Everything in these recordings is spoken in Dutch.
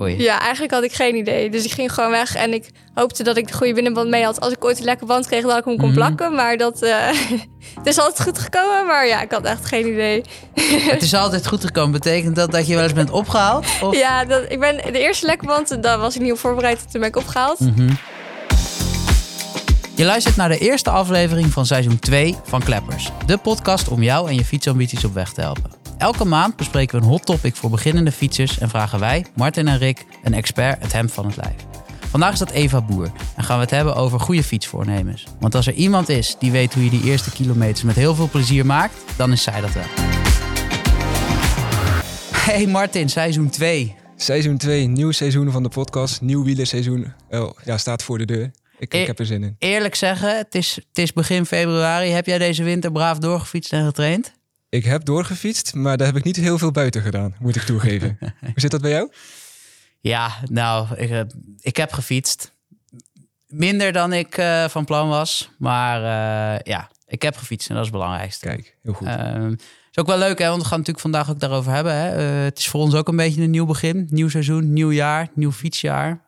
Oei. Ja, eigenlijk had ik geen idee. Dus ik ging gewoon weg en ik hoopte dat ik de goede binnenband mee had. Als ik ooit een lekker band kreeg, dat ik hem kon Mhm. plakken. Maar dat eh, het is altijd goed gekomen. Maar ja, ik had echt geen idee. Het is altijd goed gekomen. Betekent dat dat je wel eens bent opgehaald? Of? Ja, dat, ik ben de eerste lekke band, daar was ik niet op voorbereid. Toen ben ik opgehaald. Mhm. Je luistert naar de eerste aflevering van seizoen 2 van Kleppers. De podcast om jou en je fietsambities op weg te helpen. Elke maand bespreken we een hot topic voor beginnende fietsers en vragen wij, Martin en Rick, een expert het hemd van het lijf. Vandaag is dat Eva Boer en gaan we het hebben over goede fietsvoornemens. Want als er iemand is die weet hoe je die eerste kilometers met heel veel plezier maakt, dan is zij dat wel. Hey Martin, seizoen 2. Seizoen 2, nieuw seizoen van de podcast. Nieuw wielerseizoen. Oh, ja, staat voor de deur. Ik, ik heb er zin in. Eerlijk zeggen, het is, het is begin februari. Heb jij deze winter braaf doorgefietst en getraind? Ik heb doorgefietst, maar daar heb ik niet heel veel buiten gedaan, moet ik toegeven. Hoe zit dat bij jou? Ja, nou, ik, eh, ik heb gefietst. Minder dan ik eh, van plan was. Maar eh, ja, ik heb gefietst en dat is het belangrijkste. Kijk, heel goed. Ehm, is ook wel leuk, hè? Want we gaan het natuurlijk vandaag ook daarover hebben. Hè? Het is voor ons ook een beetje een nieuw begin. Nieuw seizoen, nieuw jaar, nieuw fietsjaar.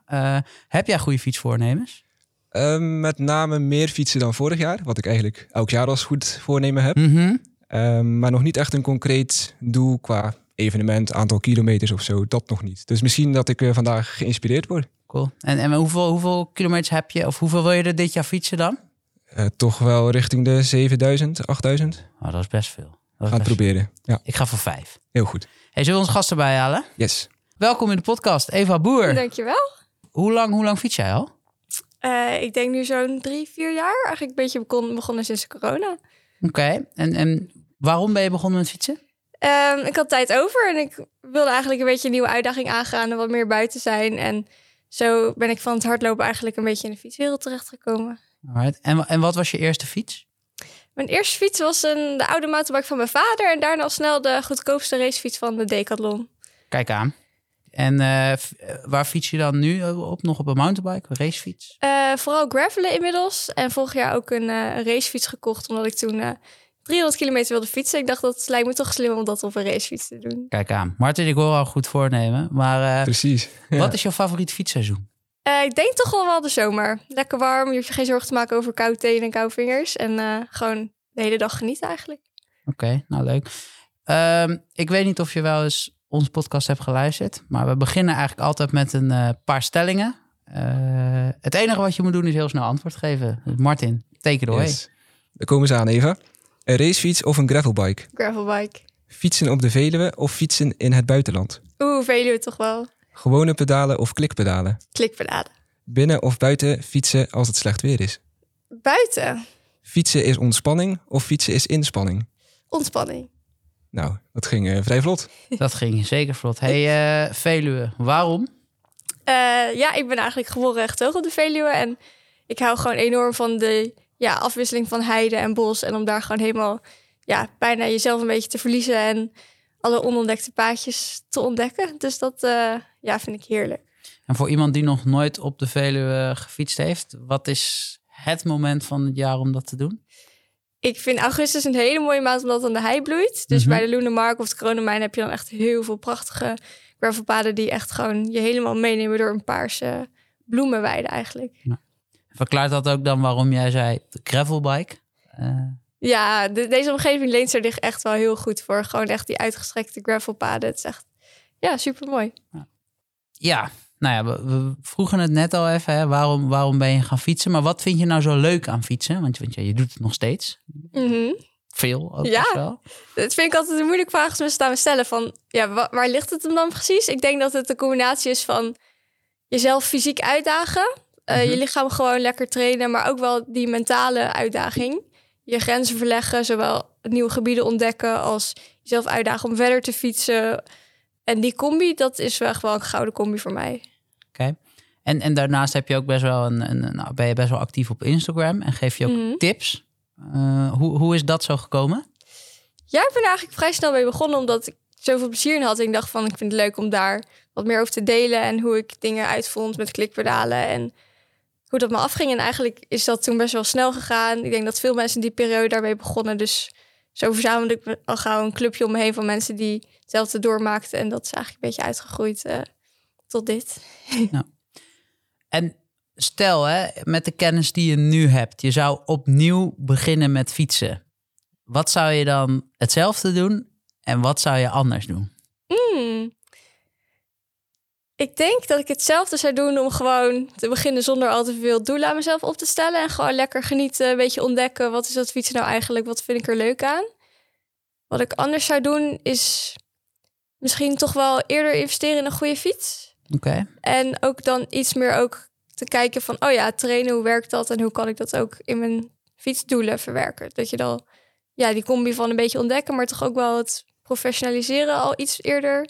Heb jij goede fietsvoornemens? Ehm, met name meer fietsen dan vorig jaar, wat ik eigenlijk elk jaar als goed voornemen heb. Mhm. Ehm, maar nog niet echt een concreet doel qua evenement, aantal kilometers of zo. Dat nog niet. Dus misschien dat ik eh, vandaag geïnspireerd word. Cool. En, en hoeveel, hoeveel kilometers heb je? Of hoeveel wil je er dit jaar fietsen dan? Eh, toch wel richting de 7000, 8000. Oh, dat is best veel. Gaan het proberen. Ja. Ik ga voor vijf. heel goed. Hey, zullen we ons gast erbij halen? Yes. Welkom in de podcast, Eva Boer. Dankjewel. Hoe lang, hoe lang fiets jij al? Eh, ik denk nu zo'n drie, vier jaar. Eigenlijk een beetje begon, begonnen sinds corona. Oké, en, en waarom ben je begonnen met fietsen? Ehm, ik had tijd over en ik wilde eigenlijk een beetje een nieuwe uitdaging aangaan en wat meer buiten zijn. En zo ben ik van het hardlopen eigenlijk een beetje in de fietswereld terechtgekomen. Alright. En, en wat was je eerste fiets? Mijn eerste fiets was een, de oude mountainbike van mijn vader en daarna al snel de goedkoopste racefiets van de Decathlon. Kijk aan. En eh, eh, waar fiets je dan nu op? Nog op een mountainbike, een racefiets? Eh, vooral gravelen inmiddels en vorig jaar ook een eh, racefiets gekocht omdat ik toen eh 300 kilometer wilde fietsen. Ik dacht dat het lijkt me toch slim om dat op een racefiets te doen. Kijk aan. Martin, ik hoor al goed voornemen. Maar eh, Precies. Ja. wat is jouw favoriet fietsseizoen? Eh, ik denk toch wel wel de zomer. Lekker warm, je hoeft je geen zorgen te maken over koude tenen en koude vingers. En eh, gewoon de hele dag genieten eigenlijk. Oké, nou leuk. Ehm, ik weet niet of je wel eens onze podcast hebt geluisterd. Maar we beginnen eigenlijk altijd met een eh, paar stellingen. Eh, het enige wat je moet doen is heel snel antwoord geven. Martin, take it away. Yes. Daar komen ze aan, Eva. Een racefiets of een gravelbike? Gravelbike. Fietsen op de Veluwe of fietsen in het buitenland? Oeh, Veluwe toch wel. Gewone pedalen of klikpedalen? Klikpedalen. Binnen of buiten fietsen als het slecht weer is? Buiten. Fietsen is ontspanning of fietsen is inspanning? Ontspanning. Nou, dat ging eh, vrij vlot. Dat ging zeker vlot. Hey, eh, Veluwe, waarom? Eh, ja, ik ben eigenlijk geboren echt hoog op de Veluwe. En ik hou gewoon enorm van de ja, afwisseling van heide en bos. En om daar gewoon helemaal ja, bijna jezelf een beetje te verliezen. En alle onontdekte paadjes te ontdekken. Dus dat eh, ja, vind ik heerlijk. En voor iemand die nog nooit op de Veluwe gefietst heeft, wat is het moment van het jaar om dat te doen? Ik vind augustus een hele mooie maand omdat dan de hei bloeit. Dus Mhm. bij de Loenemark of de Kronenmijn heb je dan echt heel veel prachtige gravelpaden die echt gewoon je helemaal meenemen door een paarse bloemenweide eigenlijk. Verklaart dat ook dan waarom jij zei de gravelbike? Eh, Ja, de- deze omgeving leent er zich echt wel heel goed voor. Gewoon echt die uitgestrekte gravelpaden. Het is echt, ja, super mooi. ja, nou ja, we, we vroegen het net al even. Hè, waarom, waarom ben je gaan fietsen? Maar wat vind je nou zo leuk aan fietsen? Want, want ja, je doet het nog steeds. Veel ook Ja. wel. Dat vind ik altijd een moeilijke vraag als mensen me stellen. Van, ja, wa- waar ligt het hem dan precies? Ik denk dat het een combinatie is van jezelf fysiek uitdagen. eh, Mhm. Je lichaam gewoon lekker trainen. Maar ook wel die mentale uitdaging. Je grenzen verleggen. Zowel nieuwe gebieden ontdekken als jezelf uitdagen om verder te fietsen. En die combi, dat is wel wel een gouden combi voor mij. Oké. En, en daarnaast heb je ook best wel een, een, nou, ben je best wel actief op Instagram en geef je ook Mhm. tips. Eh, hoe, hoe is dat zo gekomen? Ja, ik ben er eigenlijk vrij snel mee begonnen omdat ik zoveel plezier in had. En ik dacht van, ik vind het leuk om daar wat meer over te delen en hoe ik dingen uitvond met klikpedalen en hoe dat me afging. En eigenlijk is dat toen best wel snel gegaan. Ik denk dat veel mensen in die periode daarmee begonnen. Dus zo verzamelde ik al gauw een clubje om me heen van mensen die hetzelfde doormaakten. En dat is eigenlijk een beetje uitgegroeid eh, tot dit. En stel, hè, met de kennis die je nu hebt, je zou opnieuw beginnen met fietsen. Wat zou je dan hetzelfde doen en wat zou je anders doen? Hmm. Ik denk dat ik hetzelfde zou doen om gewoon te beginnen zonder al te veel doelen aan mezelf op te stellen. En gewoon lekker genieten, een beetje ontdekken. Wat is dat fietsen nou eigenlijk? Wat vind ik er leuk aan? Wat ik anders zou doen is misschien toch wel eerder investeren in een goede fiets. Oké. En ook dan iets meer ook te kijken van, oh ja, trainen, hoe werkt dat? En hoe kan ik dat ook in mijn fietsdoelen verwerken? Dat je dan, ja, die combi van een beetje ontdekken, maar toch ook wel het professionaliseren al iets eerder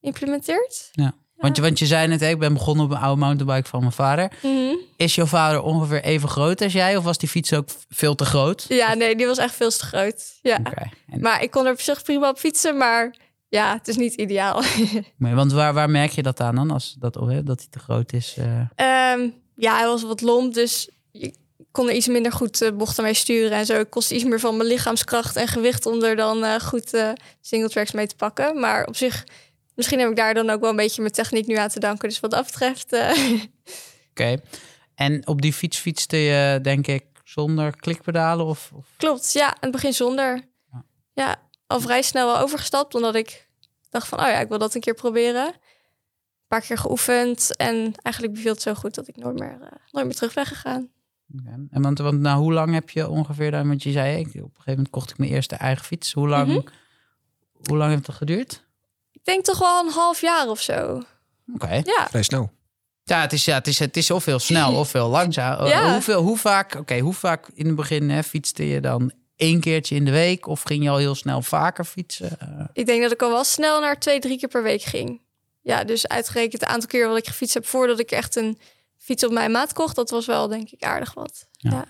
implementeert. Ja. Want, je, want je zei net, ik ben begonnen op een oude mountainbike van mijn vader. Mhm. Is jouw vader ongeveer even groot als jij? Of was die fiets ook veel te groot? Ja, nee, die was echt veel te groot. Ja. En- Maar ik kon er op zich prima op fietsen, maar ja, het is niet ideaal. maar want waar, waar merk je dat aan dan? Als dat, oh, hè, dat hij te groot is? eh? Ehm, ja, hij was wat lomp, dus je kon er iets minder goed eh, bochten mee sturen en zo. Het kostte iets meer van mijn lichaamskracht en gewicht om er dan eh, goed single tracks mee te pakken. Maar op zich, misschien heb ik daar dan ook wel een beetje mijn techniek nu aan te danken. Dus wat dat betreft, Oké. En op die fiets fietste je, denk ik, zonder klikpedalen? Of, of... klopt. Ja, aan het begin zonder. Ja. Ja, al vrij snel wel overgestapt, omdat ik dacht van, oh ja, ik wil dat een keer proberen. Een paar keer geoefend en eigenlijk beviel het zo goed dat ik nooit meer, eh, nooit meer terug ben gegaan. En want, want nou, hoe lang heb je ongeveer dan? Want je zei, ik, op een gegeven moment kocht ik mijn eerste eigen fiets. Hoe lang, Mhm. hoe lang heeft dat geduurd? Ik denk toch wel een half jaar of zo. Oké. Ja, Vrij snel. Ja, het is, ja, het is, het is of heel snel of heel langzaam. Ja. Hoeveel, hoe vaak, oké, hoe vaak in het begin hè, fietste je dan één keertje in de week? Of ging je al heel snel vaker fietsen? Eh, ik denk dat ik al wel snel naar twee, drie keer per week ging. Ja, dus uitgerekend het aantal keer wat ik gefietst heb voordat ik echt een fiets op mijn maat kocht, dat was wel denk ik aardig wat. Ja. Ja.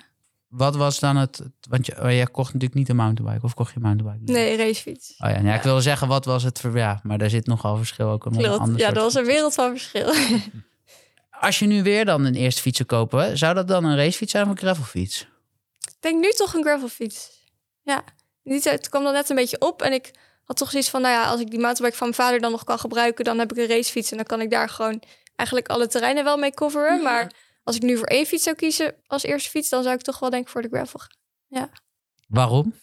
wat was dan het, want je, oh, jij kocht natuurlijk niet een mountainbike of kocht je een mountainbike? Nee, racefiets. Oh ja, ja, ik wilde zeggen, wat was het ja, maar daar zit nogal verschil ook een Klopt. ander Ja, dat was een wereld van verschil. Als je nu weer dan een eerste fiets zou kopen, zou dat dan een racefiets zijn of een gravelfiets? ik denk nu toch een gravelfiets. Ja, niet, het kwam dan net een beetje op en ik had toch zoiets van, nou ja, als ik die mountainbike van mijn vader dan nog kan gebruiken, dan heb ik een racefiets en dan kan ik daar gewoon eigenlijk alle terreinen wel mee coveren. Maar als ik nu voor één fiets zou kiezen als eerste fiets, dan zou ik toch wel denk ik voor de gravel gaan. Waarom?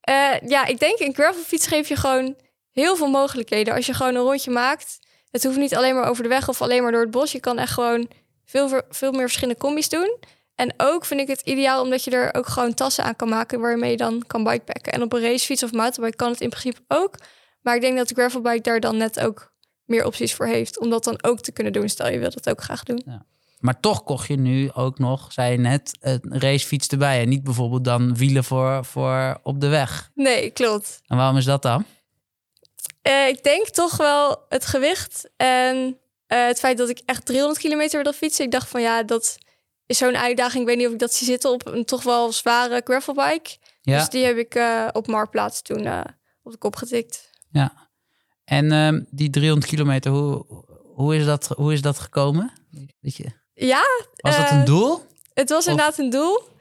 Eh, ja, ik denk een gravelfiets geeft je gewoon heel veel mogelijkheden. Als je gewoon een rondje maakt, het hoeft niet alleen maar over de weg of alleen maar door het bos. Je kan echt gewoon veel, veel meer verschillende combis doen. En ook vind ik het ideaal omdat je er ook gewoon tassen aan kan maken waarmee je dan kan bikepacken. En op een racefiets of mountainbike kan het in principe ook. Maar ik denk dat de gravelbike daar dan net ook meer opties voor heeft om dat dan ook te kunnen doen. Stel je wil dat ook graag doen. Maar toch kocht je nu ook nog, zei je net, een racefiets erbij. En niet bijvoorbeeld dan wielen voor, voor op de weg. Nee, klopt. En waarom is dat dan? Eh, ik denk toch wel het gewicht en eh, het feit dat ik echt 300 kilometer wil fietsen. Ik dacht van ja, dat is zo'n uitdaging. Ik weet niet of ik dat zie zitten op een toch wel zware gravelbike. Ja. Dus die heb ik eh, op Marktplaats toen eh, op de kop getikt. Ja. En ehm, die 300 kilometer, hoe, hoe, is dat, hoe is dat gekomen? Weet je, Ja, was dat Eh, een doel? het was Of- inderdaad een doel.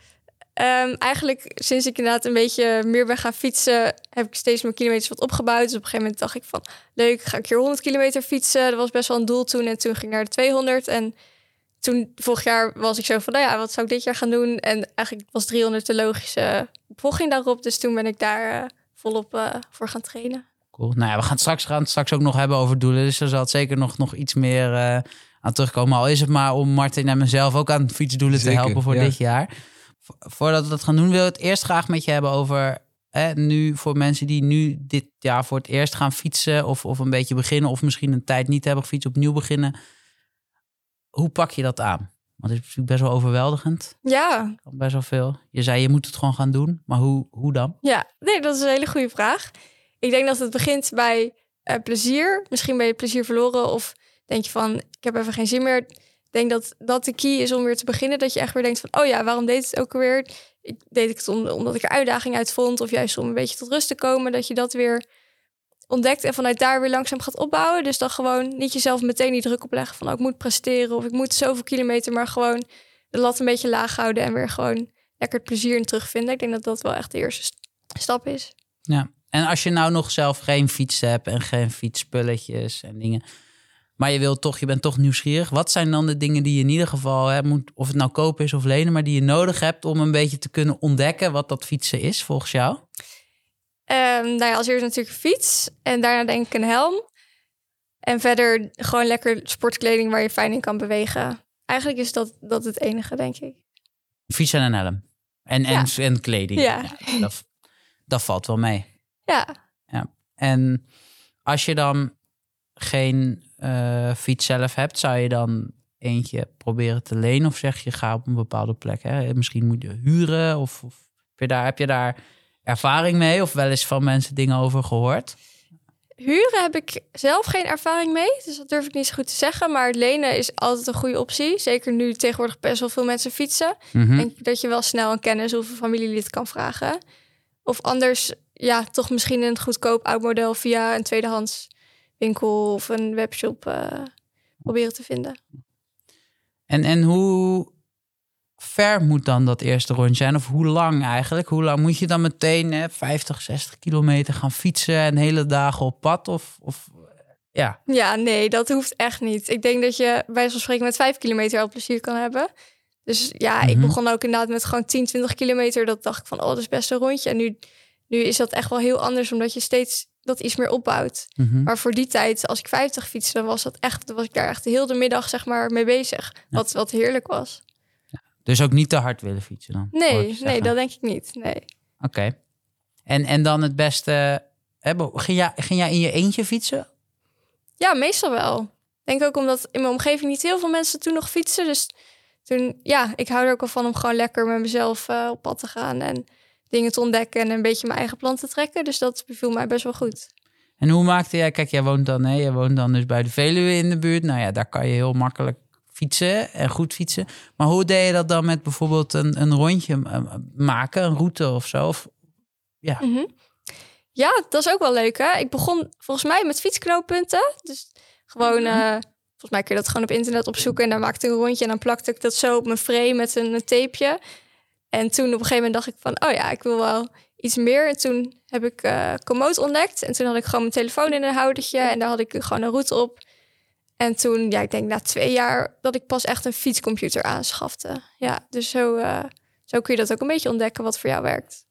Ehm, eigenlijk sinds ik inderdaad een beetje meer ben gaan fietsen, heb ik steeds mijn kilometers wat opgebouwd. Dus op een gegeven moment dacht ik van, leuk, ga ik hier 100 kilometer fietsen. Dat was best wel een doel toen. En toen ging ik naar de 200. En toen, vorig jaar, was ik zo van, nou ja, wat zou ik dit jaar gaan doen? En eigenlijk was 300 de logische volging daarop. Dus toen ben ik daar eh, volop eh, voor gaan trainen. Cool. Nou ja, we gaan het straks, gaan straks ook nog hebben over doelen. Dus er zal zeker nog, nog iets meer eh, aan terugkomen. Al is het maar om Martin en mezelf ook aan fietsdoelen Zeker, te helpen voor ja. dit jaar. Vo- Voordat we dat gaan doen, wil ik het eerst graag met je hebben over... Hè, nu voor mensen die nu dit jaar voor het eerst gaan fietsen... Of, of een beetje beginnen of misschien een tijd niet hebben gefietst, opnieuw beginnen. Hoe pak je dat aan? Want het is natuurlijk best wel overweldigend. Ja, best wel veel. Je zei, je moet het gewoon gaan doen. Maar hoe, hoe dan? Ja, nee, dat is een hele goede vraag. Ik denk dat het begint bij eh, plezier. Misschien ben je plezier verloren of denk je van, ik heb even geen zin meer. Ik denk dat dat de key is om weer te beginnen. Dat je echt weer denkt van, oh ja, waarom deed ik het ook alweer? Ik deed ik het om- omdat ik er uitdaging uit vond of juist om een beetje tot rust te komen. Dat je dat weer ontdekt en vanuit daar weer langzaam gaat opbouwen. Dus dan gewoon niet jezelf meteen die druk opleggen van, oh, ik moet presteren of ik moet zoveel kilometer, maar gewoon de lat een beetje laag houden en weer gewoon lekker het plezier in terugvinden. Ik denk dat dat wel echt de eerste st- stap is. Ja. En als je nou nog zelf geen fiets hebt en geen fietsspulletjes en dingen. Maar je wilt toch, je bent toch nieuwsgierig. Wat zijn dan de dingen die je in ieder geval hè, moet, of het nou kopen is of lenen, maar die je nodig hebt om een beetje te kunnen ontdekken wat dat fietsen is volgens jou? Ehm nou ja, als eerst natuurlijk een fiets. En daarna denk ik een helm. En verder gewoon lekker sportkleding waar je fijn in kan bewegen. Eigenlijk is dat, dat het enige, denk ik. Fiets en een helm. En, en, en kleding. Ja. dat, dat valt wel mee. Ja, En als je dan geen eh, fiets zelf hebt, zou je dan eentje proberen te lenen? Of zeg je ga op een bepaalde plek? Hè? Misschien moet je huren? Of, of heb, je daar, heb je daar ervaring mee? Of wel eens van mensen dingen over gehoord? huren heb ik zelf geen ervaring mee. Dus dat durf ik niet zo goed te zeggen. Maar lenen is altijd een goede optie. Zeker nu tegenwoordig best wel veel mensen fietsen. Denk ik dat je wel snel een kennis of een familielid kan vragen. Of anders, ja, toch misschien een goedkoop oud model via een tweedehands winkel of een webshop eh, proberen te vinden. En, en hoe ver moet dan dat eerste rondje zijn? Of hoe lang eigenlijk? Hoe lang moet je dan meteen hè, 50, 60 kilometer gaan fietsen en hele dagen op pad? Of, of ja, Ja, nee, dat hoeft echt niet. Ik denk dat je bij zo'n spreken met vijf kilometer al plezier kan hebben. Dus ja, ik Mhm. begon ook inderdaad met gewoon 10, 20 kilometer. Dat dacht ik van, oh, dat is best een rondje. En nu, nu is dat echt wel heel anders, omdat je steeds dat iets meer opbouwt. Mhm. Maar voor die tijd, als ik 50 fietste, dan was dat echt, dan was ik daar echt de hele middag zeg maar mee bezig. Wat, wat heerlijk was. Dus ook niet te hard willen fietsen dan? Nee, nee, dat denk ik niet. Nee. Oké. En, en dan het beste... Hè, ging, jij, ging jij in je eentje fietsen? Ja, meestal wel. Ik denk ook omdat in mijn omgeving niet heel veel mensen toen nog fietsen. Dus toen, ja, ik hou er ook al van om gewoon lekker met mezelf eh, op pad te gaan en dingen te ontdekken en een beetje mijn eigen plan te trekken. Dus dat beviel mij best wel goed. En hoe maakte jij... Kijk, jij woont dan, hè, jij woont dan dus bij de Veluwe in de buurt. Nou ja, daar kan je heel makkelijk fietsen en goed fietsen. Maar hoe deed je dat dan met bijvoorbeeld een, een rondje eh, maken, een route of zo? Of, ja. Mhm. Ja, dat is ook wel leuk hè. Ik begon volgens mij met fietsknooppunten. Dus gewoon, eh, volgens mij kun je dat gewoon op internet opzoeken. En dan maakte ik een rondje en dan plakte ik dat zo op mijn frame met een, een tapeje. En toen op een gegeven moment dacht ik van, oh ja, ik wil wel iets meer. En toen heb ik eh Komoot ontdekt. En toen had ik gewoon mijn telefoon in een houdertje. En daar had ik gewoon een route op. En toen, ja, ik denk na twee jaar dat ik pas echt een fietscomputer aanschafte. Ja, dus zo, eh, zo kun je dat ook een beetje ontdekken wat voor jou werkt.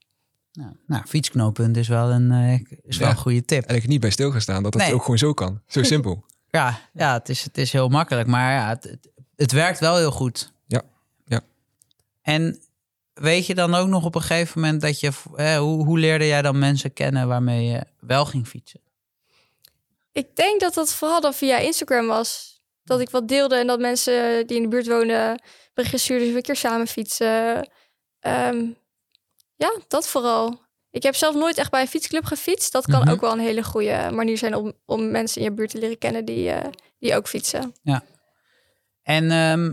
Nou, nou, fietsknooppunt is wel een, eh, is wel Ja. een goede tip. En ik niet bij stilgestaan dat het Nee. ook gewoon zo kan. Zo simpel. Ja, ja het, is, het is heel makkelijk, maar ja, het, het, het werkt wel heel goed. Ja, ja. En weet je dan ook nog op een gegeven moment dat je... Eh, hoe, hoe leerde jij dan mensen kennen waarmee je wel ging fietsen? Ik denk dat dat vooral dan via Instagram was. Dat ik wat deelde en dat mensen die in de buurt wonen berichtjes stuurden. Dus we een keer samen fietsen. Ehm, ja, dat vooral. Ik heb zelf nooit echt bij een fietsclub gefietst. Dat kan Mhm. ook wel een hele goede manier zijn om, om mensen in je buurt te leren kennen die, eh, die ook fietsen. En ehm,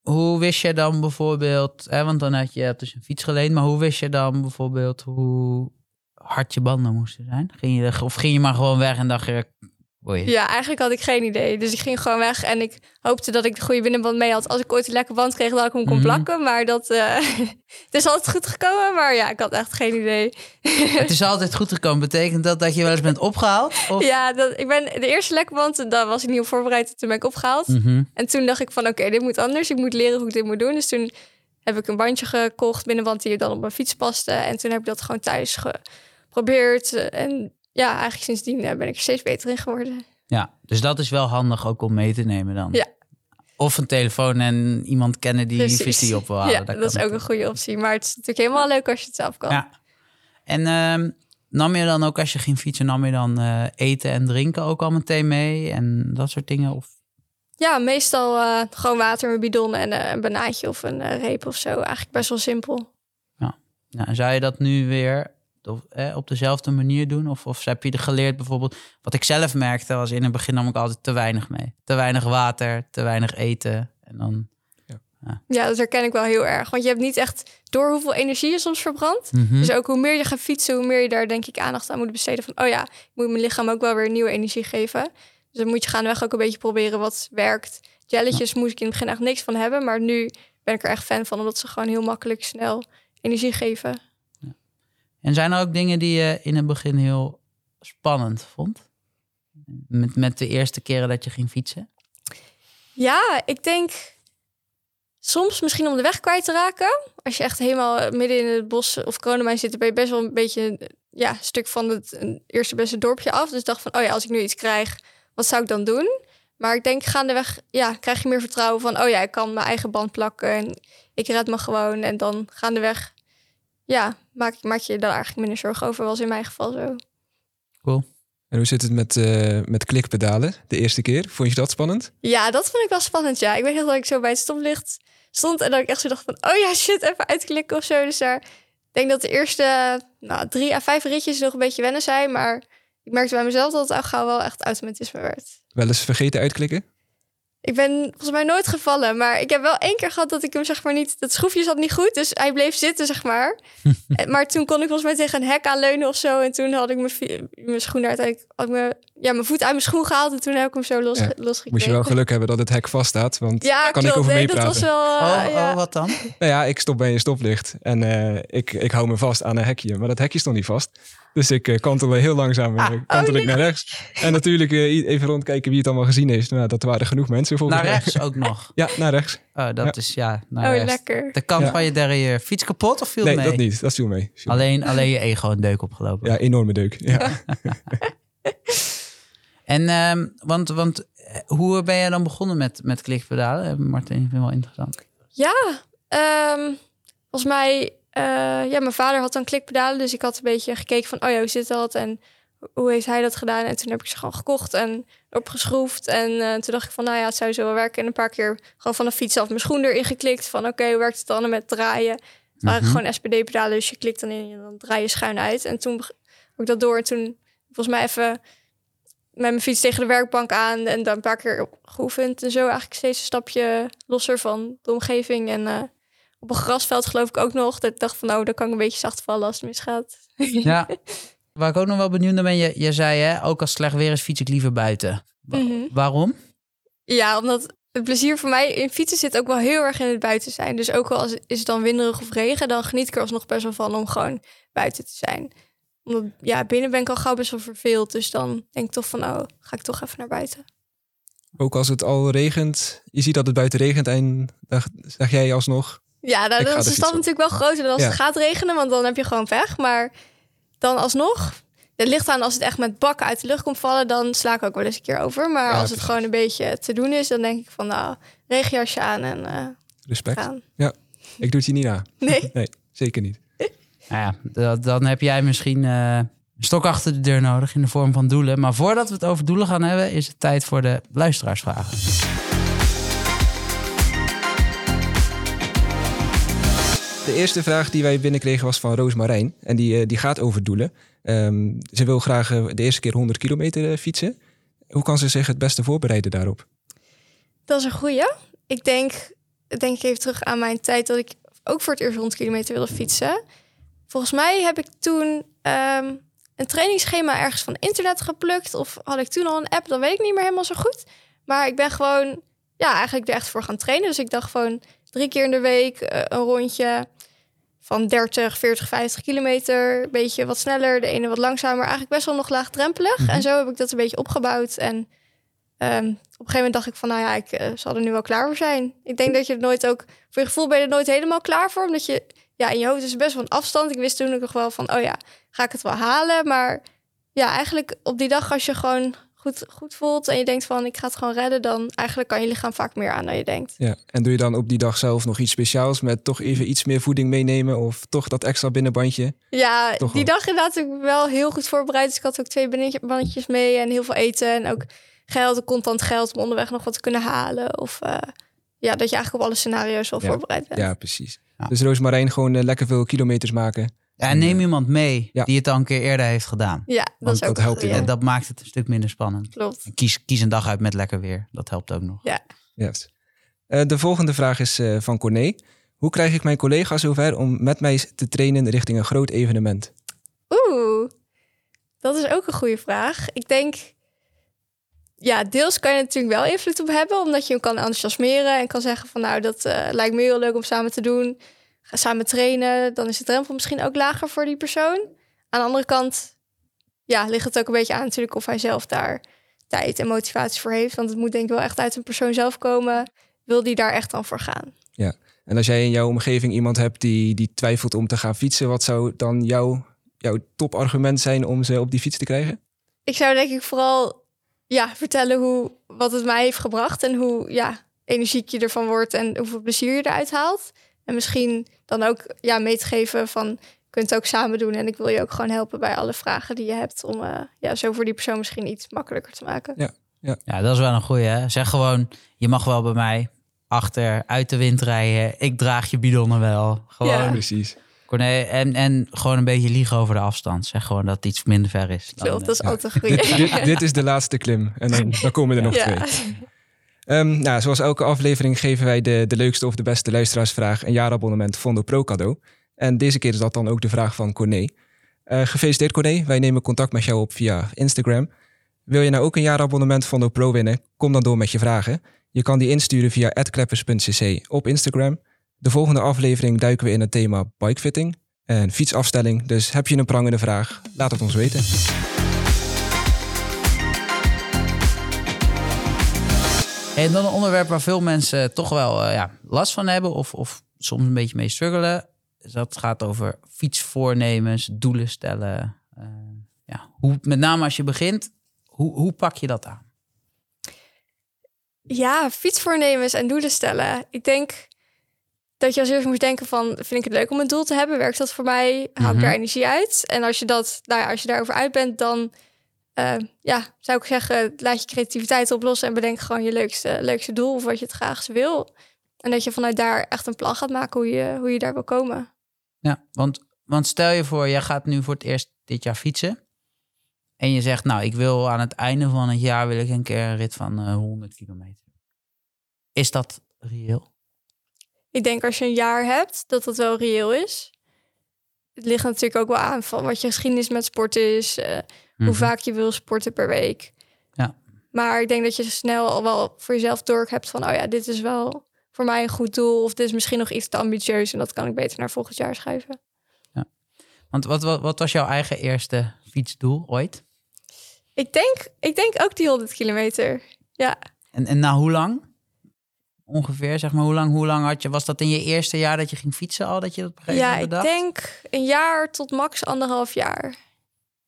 hoe wist je dan bijvoorbeeld... Hè, want dan had je, je hebt dus een fiets geleend... maar hoe wist je dan bijvoorbeeld hoe hard je banden moesten zijn? Ging je, of ging je maar gewoon weg en dacht je... Ja, eigenlijk had ik geen idee. Dus ik ging gewoon weg en ik hoopte dat ik de goede binnenband mee had. Als ik ooit een lekker band kreeg, dat ik hem kon Mhm. plakken. Maar dat eh, het is altijd goed gekomen. Maar ja, ik had echt geen idee. Het is altijd goed gekomen. Betekent dat dat je wel eens bent opgehaald? Of? Ja, dat, ik ben de eerste lekkerband, daar was ik niet op voorbereid. Toen ben ik opgehaald. Mhm. En toen dacht ik van, oké, dit moet anders. Ik moet leren hoe ik dit moet doen. Dus toen heb ik een bandje gekocht, binnenband die dan op mijn fiets paste. En toen heb ik dat gewoon thuis geprobeerd. En ja, eigenlijk sindsdien eh, ben ik er steeds beter in geworden. Ja, dus dat is wel handig ook om mee te nemen dan. Ja. Of een telefoon en iemand kennen die Precies. vis die op wil halen. Ja, Dat is ook een goede optie. Maar het is natuurlijk helemaal leuk als je het zelf kan. Ja. En ehm, nam je dan ook als je ging fietsen, nam je dan eh, eten en drinken ook al meteen mee en dat soort dingen? Of Ja, meestal eh, gewoon water, een bidon en eh, een banaantje of een eh, reep of zo. Eigenlijk best wel simpel. nou, zou je dat nu weer of, eh, op dezelfde manier doen? Of, of heb je er geleerd bijvoorbeeld? Wat ik zelf merkte was in het begin nam ik altijd te weinig mee. Te weinig water, te weinig eten. En dan. Ja, dat herken ik wel heel erg. Want je hebt niet echt door hoeveel energie je soms verbrandt. Mhm. Dus ook hoe meer je gaat fietsen, hoe meer je daar denk ik aandacht aan moet besteden. Van, oh ja, ik moet mijn lichaam ook wel weer nieuwe energie geven. Dus dan moet je gaandeweg ook een beetje proberen wat werkt. Jelletjes moest ik in het begin echt niks van hebben. Maar nu ben ik er echt fan van, omdat ze gewoon heel makkelijk snel energie geven. En zijn er ook dingen die je in het begin heel spannend vond? met, met de eerste keren dat je ging fietsen? Ja, ik denk soms misschien om de weg kwijt te raken. Als je echt helemaal midden in het bos of Kronemijn zit, dan ben je best wel een beetje ja, een stuk van het eerste beste dorpje af. Dus dacht van, oh ja, als ik nu iets krijg, wat zou ik dan doen? Maar ik denk gaandeweg, ja, krijg je meer vertrouwen van, oh ja, ik kan mijn eigen band plakken en ik red me gewoon. En dan gaandeweg, ja, maak, maak je daar eigenlijk minder zorgen over, was in mijn geval zo. Cool. En hoe zit het met, uh, met klikpedalen de eerste keer? Vond je dat spannend? Ja, dat vond ik wel spannend, ja. Ik weet nog dat ik zo bij het stoplicht stond en dat ik echt zo dacht van, oh ja, shit, even uitklikken of zo. Dus daar, ik denk dat de eerste nou, drie à vijf ritjes nog een beetje wennen zijn, maar ik merkte bij mezelf dat het al gauw wel echt automatisme werd. Wel eens vergeten uitklikken? Ik ben volgens mij nooit gevallen, maar ik heb wel één keer gehad dat ik hem zeg maar niet... Dat schroefje zat niet goed, dus hij bleef zitten, zeg maar. maar toen kon ik volgens mij tegen een hek aanleunen of zo. En toen had ik mijn, mijn schoen uiteindelijk... Had ik mijn, ja, mijn voet uit mijn schoen gehaald en toen heb ik hem zo los, ja. losgekregen. Moest je wel geluk hebben dat het hek vast staat, want ja, kan ik over nee, meepraten. Dat was wel, uh, oh, ja. oh, wat dan? Nou ja, ik stop bij een stoplicht en uh, ik, ik hou me vast aan een hekje. Maar dat hekje stond niet vast. Dus ik uh, kantelde heel langzaam ah, kantel oh, ik naar rechts. En natuurlijk uh, even rondkijken wie het allemaal gezien heeft. Nou, dat waren genoeg mensen volgens naar mij. rechts ook nog? ja, naar rechts. Oh, dat ja. is ja, naar oh, rechts. lekker. De kant ja. van je derrière. Fiets kapot of viel nee, mee? Nee, dat niet. Dat viel mee. Viel alleen, mee. alleen je ego een deuk opgelopen. Ja, enorme deuk. Ja. en, um, want, want hoe ben je dan begonnen met, met klikpedalen? Martin, ik vind het wel interessant. Ja, um, volgens mij uh, ja, mijn vader had dan klikpedalen, dus ik had een beetje gekeken van, oh ja, hoe zit dat en hoe heeft hij dat gedaan? En toen heb ik ze gewoon gekocht en opgeschroefd. En uh, toen dacht ik van, nou ja, het zou zo wel werken. En een paar keer gewoon van de fiets af mijn schoen erin geklikt. Van oké, okay, hoe werkt het dan met draaien? Het waren mm -hmm. gewoon SPD-pedalen, dus je klikt dan in en dan draai je schuin uit. En toen heb ik dat door en toen volgens mij even met mijn fiets tegen de werkbank aan en dan een paar keer geoefend. En zo eigenlijk steeds een stapje losser van de omgeving. En uh, op een grasveld geloof ik ook nog. Dat ik dacht van, nou, dan kan ik een beetje zacht vallen als het misgaat. Ja, waar ik ook nog wel benieuwd naar ben, je, je zei hè, ook als slecht weer is, fiets ik liever buiten. Wa Mhm. Waarom? Ja, omdat het plezier voor mij in fietsen zit ook wel heel erg in het buiten zijn. Dus ook al als, is het dan winderig of regen, dan geniet ik er alsnog best wel van om gewoon buiten te zijn. Omdat, ja, binnen ben ik al gauw best wel verveeld. Dus dan denk ik toch van, oh, ga ik toch even naar buiten. Ook als het al regent, je ziet dat het buiten regent en dan zeg jij alsnog... Ja, nou, dan de is de fiets stap op. natuurlijk wel groter dan als Ja. het gaat regenen, want dan heb je gewoon pech. Maar dan alsnog, het ligt aan als het echt met bakken uit de lucht komt vallen, dan sla ik ook wel eens een keer over. Maar Ja, als het precies. gewoon een beetje te doen is, dan denk ik van, nou, regenjasje aan en eh, Respect. gaan. Ik doe het je niet na. Nee, Nee, zeker niet. Nou ja, da- dan heb jij misschien eh, een stok achter de deur nodig in de vorm van doelen. Maar voordat we het over doelen gaan hebben, is het tijd voor de luisteraarsvragen. De eerste vraag die wij binnenkregen was van Roos Marijn. En die, eh, die gaat over doelen. Ehm, ze wil graag eh, de eerste keer 100 kilometer eh, fietsen. Hoe kan ze zich het beste voorbereiden daarop? dat is een goeie. Ik denk, denk ik even terug aan mijn tijd dat ik ook voor het eerst 100 kilometer wilde fietsen. Volgens mij heb ik toen ehm, een trainingsschema ergens van internet geplukt. Of had ik toen al een app, dan weet ik niet meer helemaal zo goed. Maar ik ben gewoon, ja, eigenlijk er echt voor gaan trainen. Dus ik dacht gewoon drie keer in de week eh, een rondje van 30, 40, 50 kilometer. Een beetje wat sneller, de ene wat langzamer. Eigenlijk best wel nog laagdrempelig. Mhm. En zo heb ik dat een beetje opgebouwd. En ehm, op een gegeven moment dacht ik van, nou ja, ik eh, zal er nu wel klaar voor zijn. Ik denk dat je het nooit ook, voor je gevoel ben je er nooit helemaal klaar voor. Omdat je, ja, in je hoofd is best wel een afstand. Ik wist toen ook nog wel van, oh ja, ga ik het wel halen? Maar ja, eigenlijk op die dag als je gewoon goed, goed voelt en je denkt van, ik ga het gewoon redden, dan eigenlijk kan je lichaam vaak meer aan dan je denkt. Ja. En doe je dan op die dag zelf nog iets speciaals met toch even iets meer voeding meenemen? Of toch dat extra binnenbandje? Ja, Toch die wel. dag inderdaad heb ik wel heel goed voorbereid. Dus ik had ook twee bannetje- bandjes mee en heel veel eten. En ook geld, contant geld om onderweg nog wat te kunnen halen. Of eh, ja, dat je eigenlijk op alle scenario's wel Ja. voorbereid bent. Ja, precies. Ja. Dus Roos Marijn gewoon eh, lekker veel kilometers maken. Ja, en neem iemand mee Ja. die het al een keer eerder heeft gedaan. Ja, dat Want is ook dat een helpt dat maakt het een stuk minder spannend. Klopt. Kies, kies een dag uit met lekker weer. Dat helpt ook nog. Juist. Eh, de volgende vraag is eh, van Corné. Hoe krijg ik mijn collega's zover om met mij te trainen richting een groot evenement? Oeh, dat is ook een goede vraag. Ik denk, ja, deels kan je natuurlijk wel invloed op hebben, omdat je hem kan enthousiasmeren en kan zeggen van, nou, dat eh, lijkt me heel leuk om samen te doen. Ga samen trainen, dan is de drempel misschien ook lager voor die persoon. Aan de andere kant, ja, ligt het ook een beetje aan natuurlijk of hij zelf daar tijd en motivatie voor heeft. Want het moet denk ik wel echt uit een persoon zelf komen. Wil die daar echt dan voor gaan? En als jij in jouw omgeving iemand hebt die, die twijfelt om te gaan fietsen, wat zou dan jouw, jouw topargument zijn om ze op die fiets te krijgen? Ik zou denk ik vooral ja, vertellen hoe, wat het mij heeft gebracht. En hoe ja, energiek je ervan wordt en hoeveel plezier je eruit haalt. En misschien dan ook ja, mee te geven van je kunt het ook samen doen. En ik wil je ook gewoon helpen bij alle vragen die je hebt. Om eh, ja, zo voor die persoon misschien iets makkelijker te maken. Ja, dat is wel een goeie. Hè? Zeg gewoon, je mag wel bij mij achter uit de wind rijden. Ik draag je bidonnen wel. Gewoon, Ja. Precies. Corné, en, en gewoon een beetje liegen over de afstand. Zeg gewoon dat het iets minder ver is. Dan, Klopt, dat is Ja. altijd goede. dit, dit is de laatste klim. En dan, dan komen er nog ja. twee. Ehm, nou, zoals elke aflevering geven wij de, de leukste of de beste luisteraarsvraag een jaarabonnement Fondo Pro cadeau. En deze keer is dat dan ook de vraag van Corné. Eh, gefeliciteerd Corné, wij nemen contact met jou op via Instagram. Wil je nou ook een jaarabonnement Fondo Pro winnen? Kom dan door met je vragen. Je kan die insturen via @kleppers.cc op Instagram. De volgende aflevering duiken we in het thema bikefitting en fietsafstelling. Dus heb je een prangende vraag? Laat het ons weten. En dan een onderwerp waar veel mensen toch wel eh, ja, last van hebben of, of soms een beetje mee struggelen. Dus dat gaat over fietsvoornemens, doelen stellen. Eh, ja, hoe, met name als je begint, hoe, hoe pak je dat aan? Ja, fietsvoornemens en doelen stellen. Ik denk dat je als eerst moet denken van... vind ik het leuk om een doel te hebben? Werkt dat voor mij? Haal ik Mhm. daar energie uit? En als je, dat, nou ja, als je daarover uit bent, dan... eh, ja, zou ik zeggen, laat je creativiteit oplossen... en bedenk gewoon je leukste, leukste doel of wat je het graagst wil. En dat je vanuit daar echt een plan gaat maken hoe je, hoe je daar wil komen. Ja, want, want stel je voor, jij gaat nu voor het eerst dit jaar fietsen. En je zegt, nou, ik wil aan het einde van het jaar wil ik een keer een rit van eh, 100 kilometer. Is dat reëel? Ik denk als je een jaar hebt, dat dat wel reëel is. Het ligt natuurlijk ook wel aan van wat je geschiedenis met sport is... eh, Mhm. hoe vaak je wil sporten per week. Ja. Maar ik denk dat je snel al wel voor jezelf door hebt van, oh ja, dit is wel voor mij een goed doel. Of dit is misschien nog iets te ambitieus en dat kan ik beter naar volgend jaar schuiven. Want wat, wat, wat was jouw eigen eerste fietsdoel ooit? Ik denk, ik denk ook die 100 kilometer. Ja, En, en na hoe lang? Ongeveer, zeg maar, hoe lang, hoe lang had je? Was dat in je eerste jaar dat je ging fietsen al, dat je dat gegeven ja ik denk een jaar tot max anderhalf jaar.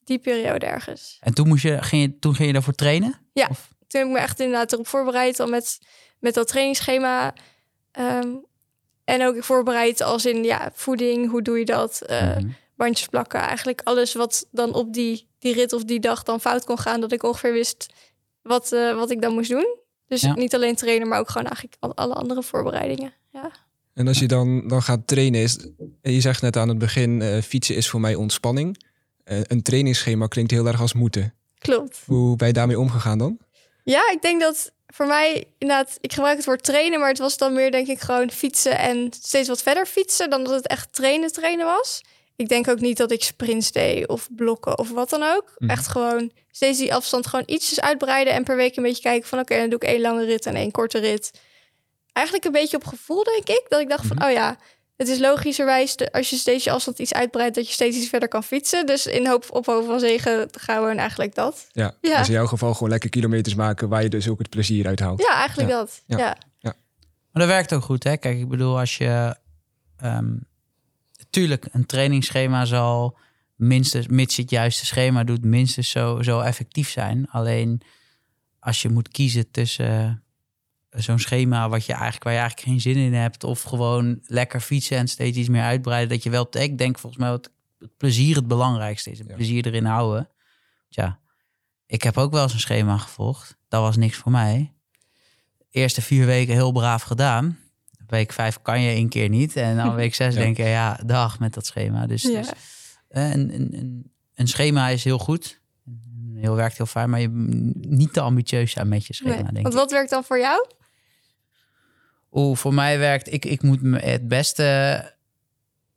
Die periode ergens. En toen, moest je, ging je, toen ging je daarvoor trainen? Ja. Of- Toen heb ik me echt inderdaad erop voorbereid, al met, met dat trainingsschema. Ehm, en ook voorbereid als in ja, voeding, hoe doe je dat? Eh, Mhm. bandjes plakken. Eigenlijk alles wat dan op die, die rit of die dag dan fout kon gaan. Dat ik ongeveer wist wat, eh, wat ik dan moest doen. Dus Ja. niet alleen trainen, maar ook gewoon eigenlijk al- alle andere voorbereidingen. Ja, En als je dan, dan gaat trainen, is, je zegt net aan het begin, eh, fietsen is voor mij ontspanning. Eh, een trainingsschema klinkt heel erg als moeten. klopt. Hoe ben je daarmee omgegaan dan? Ja, ik denk dat voor mij inderdaad, ik gebruik het woord trainen, maar het was dan meer denk ik gewoon fietsen en steeds wat verder fietsen dan dat het echt trainen trainen was. Ik denk ook niet dat ik sprints deed of blokken of wat dan ook. Mhm. Echt gewoon steeds die afstand gewoon ietsjes uitbreiden en per week een beetje kijken van oké, dan doe ik één lange rit en één korte rit. Eigenlijk een beetje op gevoel denk ik, dat ik dacht van oh ja, het is logischerwijs de- als je steeds je afstand iets uitbreidt dat je steeds iets verder kan fietsen. Dus in hoop op hoop van zegen gaan we eigenlijk dat. Ja, Ja. Dus in jouw geval gewoon lekker kilometers maken waar je dus ook het plezier uit haalt. Ja, eigenlijk Ja. dat. Ja. ja. Maar dat werkt ook goed, hè? Kijk, ik bedoel, als je... ehm tuurlijk, een trainingsschema zal minstens, mits je het juiste schema doet, minstens zo, zo effectief zijn. Alleen als je moet kiezen tussen zo'n schema wat je eigenlijk, waar je eigenlijk geen zin in hebt, of gewoon lekker fietsen en steeds iets meer uitbreiden, dat je wel, ik denk volgens mij wat het plezier het belangrijkste is. Het Ja. plezier erin houden. Tja, ik heb ook wel eens een schema gevolgd. Dat was niks voor mij. Eerste vier weken heel braaf gedaan. Week vijf kan je één keer niet. En dan week zes Ja. denk je, ja, dag met dat schema. Dus, Ja. dus eh, een, een, een, schema is heel goed. Heel werkt heel fijn, maar je niet te ambitieus zijn met je schema, Nee. denk Want ik. wat werkt dan voor jou? Oeh, voor mij werkt, ik, ik moet me het beste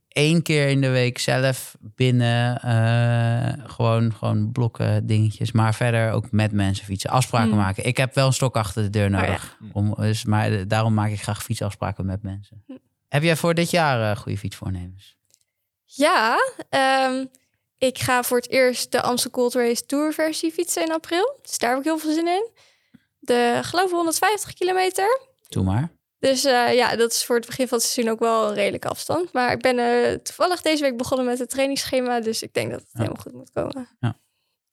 één keer in de week zelf binnen eh, gewoon, gewoon blokken dingetjes. Maar verder ook met mensen fietsen. Afspraken Hmm. maken. Ik heb wel een stok achter de deur ja. nodig. Om, dus, maar eh, daarom maak ik graag fietsafspraken met mensen. Heb jij voor dit jaar eh, goede fietsvoornemens? Ja, ehm, ik ga voor het eerst de Amstel Gold Race Tour versie fietsen in april. Dus daar heb ik heel veel zin in. De, geloof ik, 150 kilometer. Doe maar. Dus uh, ja, dat is voor het begin van het seizoen ook wel een redelijke afstand. Maar ik ben uh, toevallig deze week begonnen met het trainingsschema. Dus ik denk dat het ja. helemaal goed moet komen. Ja.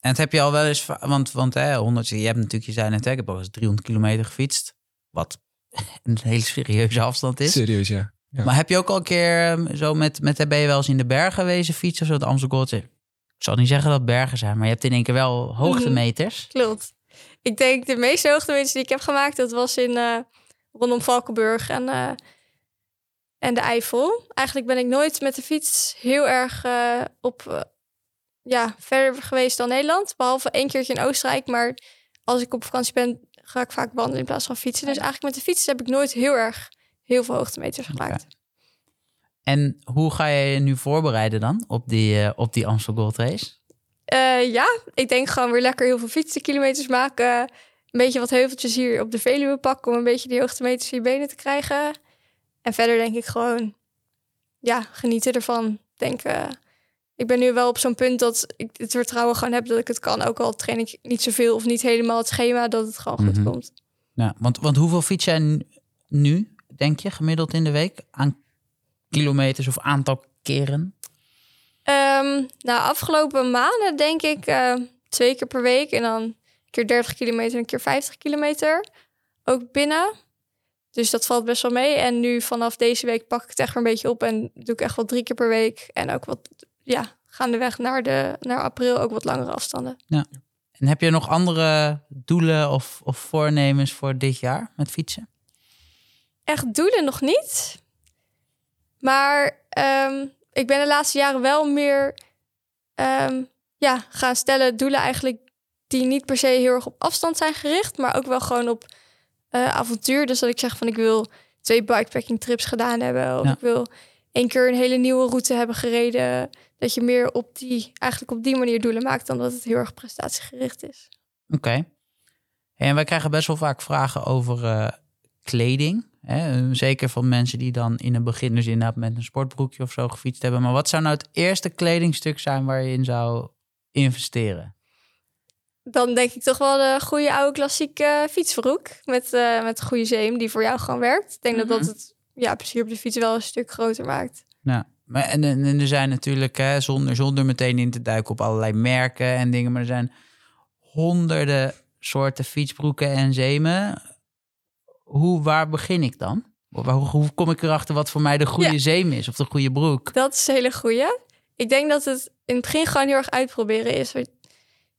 En het heb je al wel eens, want, want hè, 100, je hebt natuurlijk, je zei net, ik heb al eens 300 kilometer gefietst. Wat een hele serieuze afstand is. Serieus, ja. ja. Maar heb je ook al een keer um, zo met, met, ben je wel eens in de bergen geweest fietsen, zo het Amstel Gold? Ik zal niet zeggen dat het bergen zijn, maar je hebt in één keer wel hoogtemeters. Klopt. Ik denk de meeste hoogtemeters die ik heb gemaakt, dat was in uh, rondom Valkenburg en, uh, en de Eifel. Eigenlijk ben ik nooit met de fiets heel erg uh, op ja, verder geweest dan Nederland. Behalve één keertje in Oostenrijk. Maar als ik op vakantie ben, ga ik vaak wandelen in plaats van fietsen. Dus eigenlijk met de fiets heb ik nooit heel erg heel veel hoogtemeters gemaakt. Okay. En hoe ga je je nu voorbereiden dan op die, op die Amstel Gold Race? Ja, ik denk gewoon weer lekker heel veel fietsenkilometers maken. Een beetje wat heuveltjes hier op de Veluwe pakken om een beetje die hoogtemeters in je benen te krijgen. En verder denk ik gewoon, ja, genieten ervan. Denk, uh, ik ben nu wel op zo'n punt dat ik het vertrouwen gewoon heb dat ik het kan. Ook al train ik niet zoveel of niet helemaal het schema, dat het gewoon Mhm. goed komt. Ja, want, want hoeveel fiets jij nu, denk je, gemiddeld in de week? Aan kilometers of aantal keren? Um, nou, afgelopen maanden denk ik uh, twee keer per week. En dan keer 30 kilometer en een keer 50 kilometer. Ook binnen. Dus dat valt best wel mee. En nu vanaf deze week pak ik het echt weer een beetje op. En doe ik echt wel drie keer per week. En ook wat, ja, gaandeweg naar, de, naar april ook wat langere afstanden. Ja. En heb je nog andere doelen of, of voornemens voor dit jaar met fietsen? Echt doelen nog niet. Maar um, ik ben de laatste jaren wel meer um, ja, gaan stellen doelen eigenlijk die niet per se heel erg op afstand zijn gericht, maar ook wel gewoon op uh, avontuur. Dus dat ik zeg van ik wil twee bikepacking trips gedaan hebben. Of ja. ik wil één keer een hele nieuwe route hebben gereden. Dat je meer op die, eigenlijk op die manier doelen maakt dan dat het heel erg prestatiegericht is. Oké. Okay. En wij krijgen best wel vaak vragen over uh, kleding. Hè? Zeker van mensen die dan in het begin dus inderdaad met een sportbroekje of zo gefietst hebben. Maar wat zou nou het eerste kledingstuk zijn waar je in zou investeren? Dan denk ik toch wel de goede oude klassieke fietsbroek. Met, uh, met goede zeem die voor jou gewoon werkt. Ik denk mm -hmm. dat dat het ja, plezier op de fiets wel een stuk groter maakt. Ja, maar en, en er zijn natuurlijk, hè, zonder, zonder meteen in te duiken op allerlei merken en dingen, maar er zijn honderden soorten fietsbroeken en zeemen. Hoe, waar begin ik dan? Hoe, hoe kom ik erachter wat voor mij de goede ja. zeem is of de goede broek? Dat is een hele goede. Ik denk dat het in het begin gewoon heel erg uitproberen is.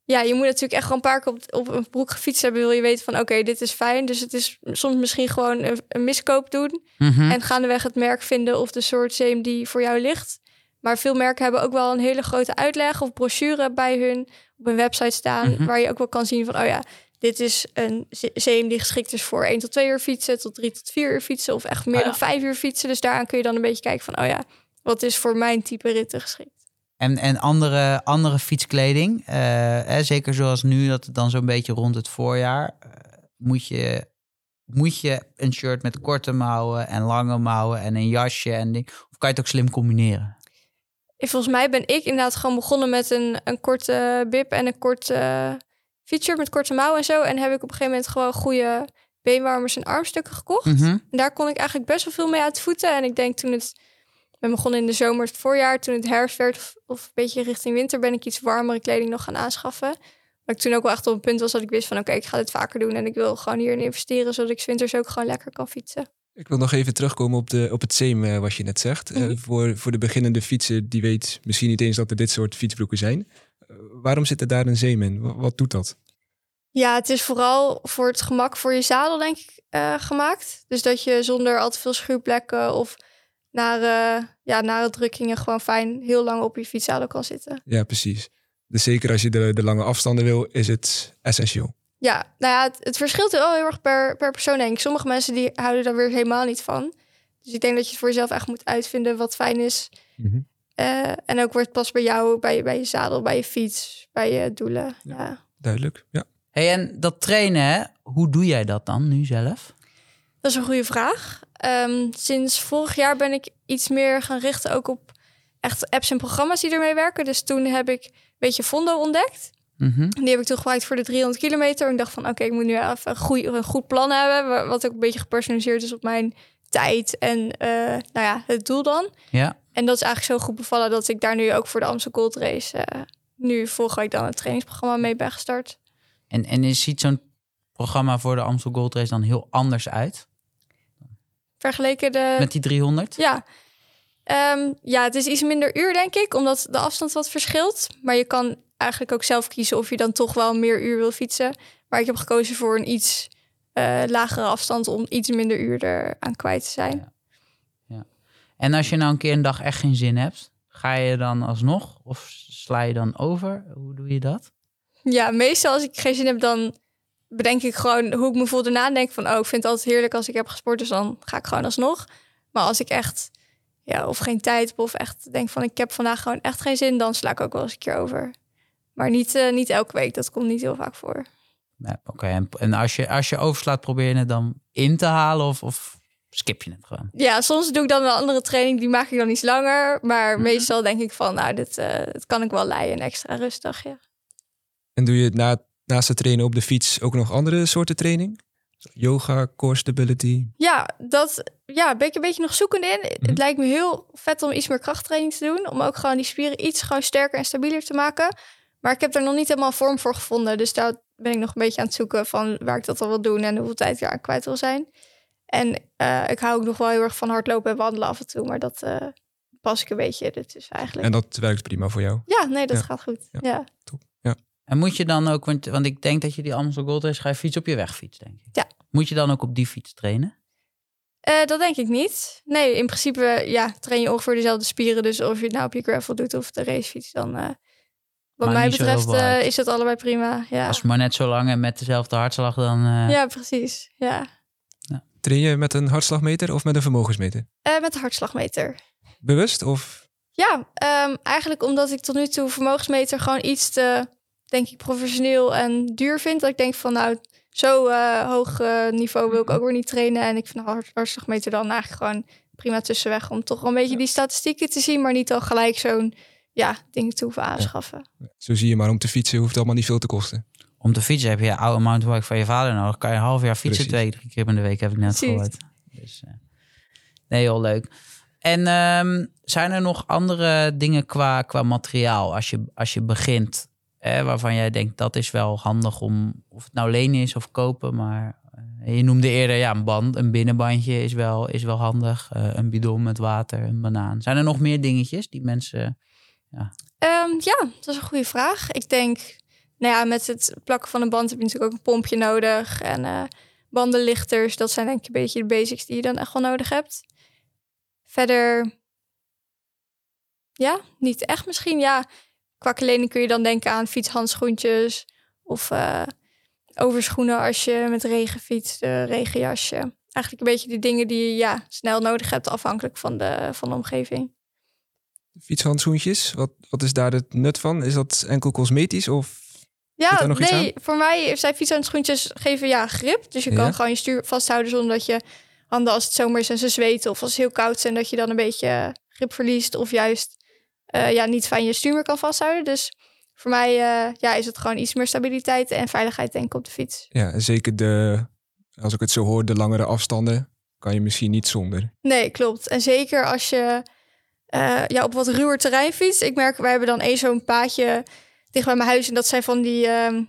Ja, je moet natuurlijk echt gewoon een paar keer op, op een broek gefietst hebben. Wil je weten van oké, okay, dit is fijn. Dus het is soms misschien gewoon een, een miskoop doen. Mhm. Mm -hmm. En gaandeweg het merk vinden of de soort zeem die voor jou ligt. Maar veel merken hebben ook wel een hele grote uitleg of brochure bij hun op hun website staan. Mhm. Mm -hmm. Waar je ook wel kan zien van oh ja, dit is een zeem die geschikt is voor 1 tot 2 uur fietsen, tot 3 tot 4 uur fietsen of echt meer ja. dan 5 uur fietsen. Dus daaraan kun je dan een beetje kijken van, oh ja, wat is voor mijn type ritten geschikt. En, en andere, andere fietskleding, uh, hè, zeker zoals nu, dat het dan zo'n beetje rond het voorjaar, uh, moet, je, moet je een shirt met korte mouwen en lange mouwen en een jasje en ding, of kan je het ook slim combineren? En volgens mij ben ik inderdaad gewoon begonnen met een, een korte bib en een korte fietsshirt met korte mouwen en zo. En heb ik op een gegeven moment gewoon goede beenwarmers en armstukken gekocht. Mhm. En daar kon ik eigenlijk best wel veel mee uit voeten. En ik denk toen het, ben begonnen in de zomer, het voorjaar, toen het herfst werd of, of een beetje richting winter, ben ik iets warmere kleding nog gaan aanschaffen. Maar ik toen ook wel echt op een punt was dat ik wist van oké, ik ga dit vaker doen en ik wil gewoon hierin investeren, zodat ik winters ook gewoon lekker kan fietsen. Ik wil nog even terugkomen op, de, op het zeem, uh, wat je net zegt. Mhm. Uh, voor, voor de beginnende fietser, die weet misschien niet eens dat er dit soort fietsbroeken zijn. Uh, waarom zit er daar een zeem in? Wat, wat doet dat? Ja, het is vooral voor het gemak voor je zadel, denk ik, uh, gemaakt. Dus dat je zonder al te veel schuurplekken of nare, ja, nare drukkingen gewoon fijn heel lang op je fietszadel kan zitten. Ja, precies. Dus zeker als je de, de lange afstanden wil, is het essentieel. Ja, nou ja, het, het verschilt wel heel erg per, per persoon, denk ik. Sommige mensen die houden daar weer helemaal niet van. Dus ik denk dat je het voor jezelf echt moet uitvinden wat fijn is. Mm -hmm. uh, en ook wordt pas bij jou, bij, bij je zadel, bij je fiets, bij je doelen. Ja, ja. Duidelijk, ja. Hey, en dat trainen, hè? hoe doe jij dat dan nu zelf? Dat is een goede vraag. Um, sinds vorig jaar ben ik iets meer gaan richten ook op echt apps en programma's die ermee werken. Dus toen heb ik een beetje Fondo ontdekt. Mhm. Die heb ik toen gebruikt voor de 300 kilometer. En ik dacht van, oké, ik moet nu even een, goeie, een goed plan hebben. wa- Wat ook een beetje gepersonaliseerd is op mijn tijd en eh, nou ja, het doel dan. Ja. En dat is eigenlijk zo goed bevallen dat ik daar nu ook voor de Amstel Gold Race... eh, nu volgende week dan het trainingsprogramma mee ben gestart. En, en ziet zo'n programma voor de Amstel Gold Race dan heel anders uit? Vergeleken de... Met die 300? Ja. Ehm, ja, het is iets minder uur, denk ik, omdat de afstand wat verschilt. Maar je kan eigenlijk ook zelf kiezen of je dan toch wel meer uur wil fietsen. Maar ik heb gekozen voor een iets eh, lagere afstand om iets minder uur er aan kwijt te zijn. En als je nou een keer een dag echt geen zin hebt, ga je dan alsnog? Of sla je dan over? Hoe doe je dat? Ja, meestal als ik geen zin heb, dan bedenk ik gewoon hoe ik me voel daarna. En denk van, oh, ik vind het altijd heerlijk als ik heb gesport, dus dan ga ik gewoon alsnog. Maar als ik echt, ja, of geen tijd heb, of echt denk van, ik heb vandaag gewoon echt geen zin, dan sla ik ook wel eens een keer over. Maar niet, eh, niet elke week, dat komt niet heel vaak voor. Nee, Oké, en, en als, je, als je overslaat, probeer je het dan in te halen of, of skip je het gewoon? Ja, soms doe ik dan een andere training, die maak ik dan iets langer. Maar Mhm. meestal denk ik van, nou, dit, eh, dit kan ik wel leiden, een extra rustdag, ja. En doe je na, naast het trainen op de fiets ook nog andere soorten training? Yoga, core stability. Ja, dat ja, ben ik een beetje nog zoekend in. Mhm. Het lijkt me heel vet om iets meer krachttraining te doen. Om ook gewoon die spieren iets gewoon sterker en stabieler te maken. Maar ik heb er nog niet helemaal vorm voor gevonden. Dus daar ben ik nog een beetje aan het zoeken van waar ik dat al wil doen en hoeveel tijd ik daar aan kwijt wil zijn. En eh, ik hou ook nog wel heel erg van hardlopen en wandelen af en toe. Maar dat eh, pas ik een beetje ertussen eigenlijk. En dat werkt prima voor jou. Ja, nee, dat Ja. gaat goed. Ja. Ja. En moet je dan ook, want, want ik denk dat je die Amstel Gold Race ga je fietsen op je wegfiets, denk ik. Ja. Moet je dan ook op die fiets trainen? Eh, dat denk ik niet. Nee, in principe ja, train je ongeveer dezelfde spieren. Dus of je het nou op je gravel doet of de racefiets, dan eh, wat mij betreft eh, is dat allebei prima. Ja, Als het maar net zo lang en met dezelfde hartslag, dan... eh, ja precies. Ja. Train je met een hartslagmeter of met een vermogensmeter? Eh, met de hartslagmeter. Bewust of Ja, ehm, eigenlijk omdat ik tot nu toe vermogensmeter gewoon iets te, denk ik, professioneel en duur vind. Dat ik denk van, nou, zo eh, hoog eh, niveau wil ik ook weer niet trainen. En ik vind de hart- hartslagmeter dan eigenlijk gewoon prima tussenweg. Om toch wel een beetje die statistieken te zien, maar niet al gelijk zo'n ja, ding te hoeven aanschaffen. zo zie je maar om te fietsen hoeft allemaal niet veel te kosten. Om te fietsen heb je een oude mountainbike van je vader nodig. Kan je een half jaar fietsen, Precies. twee, drie keer in de week, heb ik net Precies. gehoord. Dus, eh, nee, heel leuk. En ehm, zijn er nog andere dingen qua, qua materiaal als je, als je begint, waarvan jij denkt dat is wel handig om, of het nou lenen is of kopen, maar eh, je noemde eerder ja, een band, een binnenbandje is wel, is wel handig, eh, een bidon met water, een banaan. Zijn er nog meer dingetjes die mensen, Ehm, ja, dat is een goede vraag. Ik denk, nou ja, met het plakken van een band heb je natuurlijk ook een pompje nodig. En eh, bandenlichters, dat zijn denk ik een beetje de basics die je dan echt wel nodig hebt. Verder, ja, niet echt misschien. Ja, qua kleding kun je dan denken aan fietshandschoentjes of eh, overschoenen als je met regen fietst, een regenjasje. Eigenlijk een beetje de dingen die je ja, snel nodig hebt afhankelijk van de, van de omgeving. Fietshandschoentjes, wat, wat is daar het nut van? Is dat enkel cosmetisch of Ja, nee, voor mij zijn fietshandschoentjes geven ja grip. Dus je kan Ja. gewoon je stuur vasthouden zonder dat je handen als het zomer is en ze zweten of als het heel koud zijn dat je dan een beetje grip verliest of juist eh, ja, niet fijn je stuur meer kan vasthouden. Dus voor mij eh, ja, is het gewoon iets meer stabiliteit en veiligheid denk ik op de fiets. ja, en zeker de, als ik het zo hoor, de langere afstanden kan je misschien niet zonder. Nee, klopt. En zeker als je eh, ja, op wat ruwer terrein fietst. Ik merk, wij hebben dan één zo'n paadje dicht bij mijn huis. En dat zijn van die ehm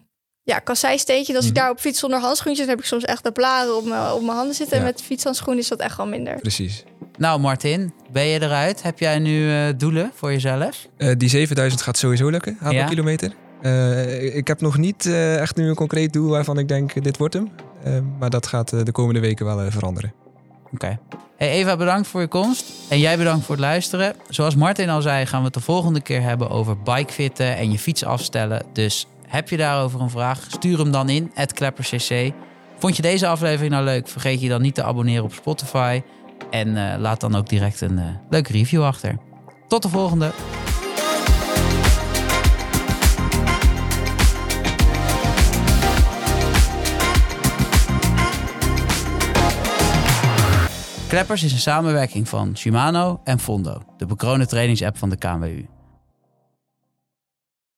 ja, kasseistentjes. Als ik Mhm. daar op fiets zonder handschoentjes... dan heb ik soms echt de blaren op mijn, op mijn handen zitten. En met fietshandschoenen is dat echt wel minder. Precies. Nou, Martin, ben je eruit? Heb jij nu eh, doelen voor jezelf? Eh, die 7000 gaat sowieso lukken, Ja. kilometer. Eh, ik heb nog niet echt nu een concreet doel waarvan ik denk, dit wordt hem. Maar dat gaat de komende weken wel veranderen. Oké. Hey Eva, bedankt voor je komst. En jij bedankt voor het luisteren. Zoals Martin al zei, gaan we het de volgende keer hebben over bikefitten en je fiets afstellen. Dus heb je daarover een vraag, stuur hem dan in, @kleppercc. Vond je deze aflevering nou leuk? Vergeet je dan niet te abonneren op Spotify. En eh, laat dan ook direct een eh, leuke review achter. Tot de volgende. Kleppers is een samenwerking van Shimano en Fondo, de bekroonde trainingsapp van de KNWU.